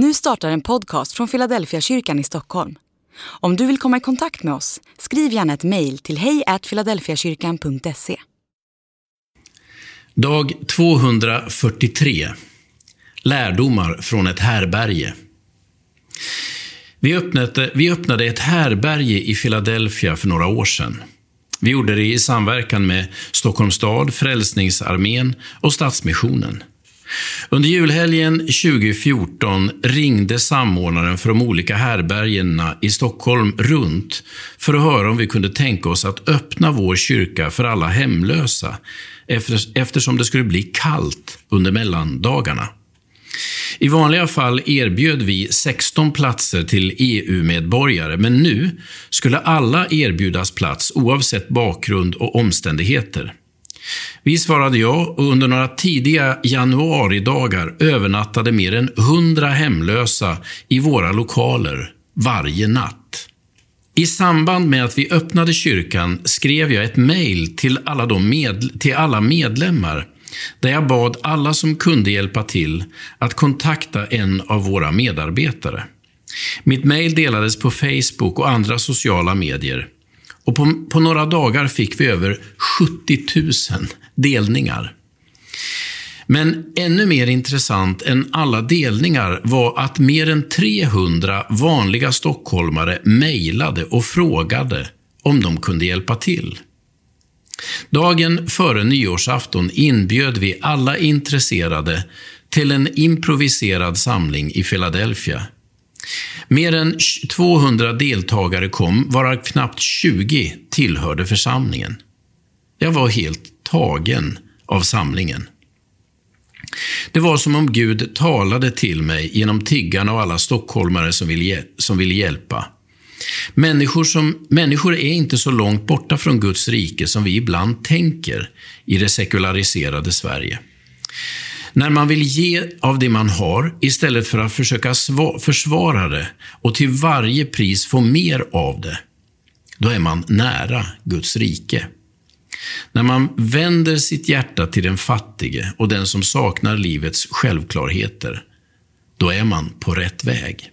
Nu startar en podcast från Philadelphia kyrkan i Stockholm. Om du vill komma i kontakt med oss, skriv gärna ett mejl till hejfiladelfiakyrkan.se. Dag 243. Lärdomar från ett härberge. Vi öppnade, vi öppnade ett härberge i Philadelphia för några år sedan. Vi gjorde det i samverkan med Stockholms stad, Frälsningsarmén och Stadsmissionen. Under julhelgen 2014 ringde samordnaren för de olika härbergena i Stockholm runt för att höra om vi kunde tänka oss att öppna vår kyrka för alla hemlösa eftersom det skulle bli kallt under mellandagarna. I vanliga fall erbjöd vi 16 platser till EU-medborgare, men nu skulle alla erbjudas plats oavsett bakgrund och omständigheter. Vi svarade ja och under några tidiga januaridagar övernattade mer än 100 hemlösa i våra lokaler varje natt. I samband med att vi öppnade kyrkan skrev jag ett mejl till alla, med, till alla medlemmar där jag bad alla som kunde hjälpa till att kontakta en av våra medarbetare. Mitt mejl delades på Facebook och andra sociala medier. Och på, på, några dagar fick vi över 70 000 delningar. Men ännu mer intressant än alla delningar var att mer än 300 vanliga stockholmare mejlade och frågade om de kunde hjälpa till. Dagen före nyårsafton inbjöd vi alla intresserade till en improviserad samling i Philadelphia. Mer än 200 deltagare kom, varav knappt 20 tillhörde församlingen. Jag var helt tagen av samlingen. Det var som om Gud talade till mig genom tiggarna och alla stockholmare som ville, som ville hjälpa. Människor, som, människor är inte så långt borta från Guds rike som vi ibland tänker i det sekulariserade Sverige. När man vill ge av det man har istället för att försöka försvara det och till varje pris få mer av det, då är man nära Guds rike. När man vänder sitt hjärta till den fattige och den som saknar livets självklarheter, då är man på rätt väg.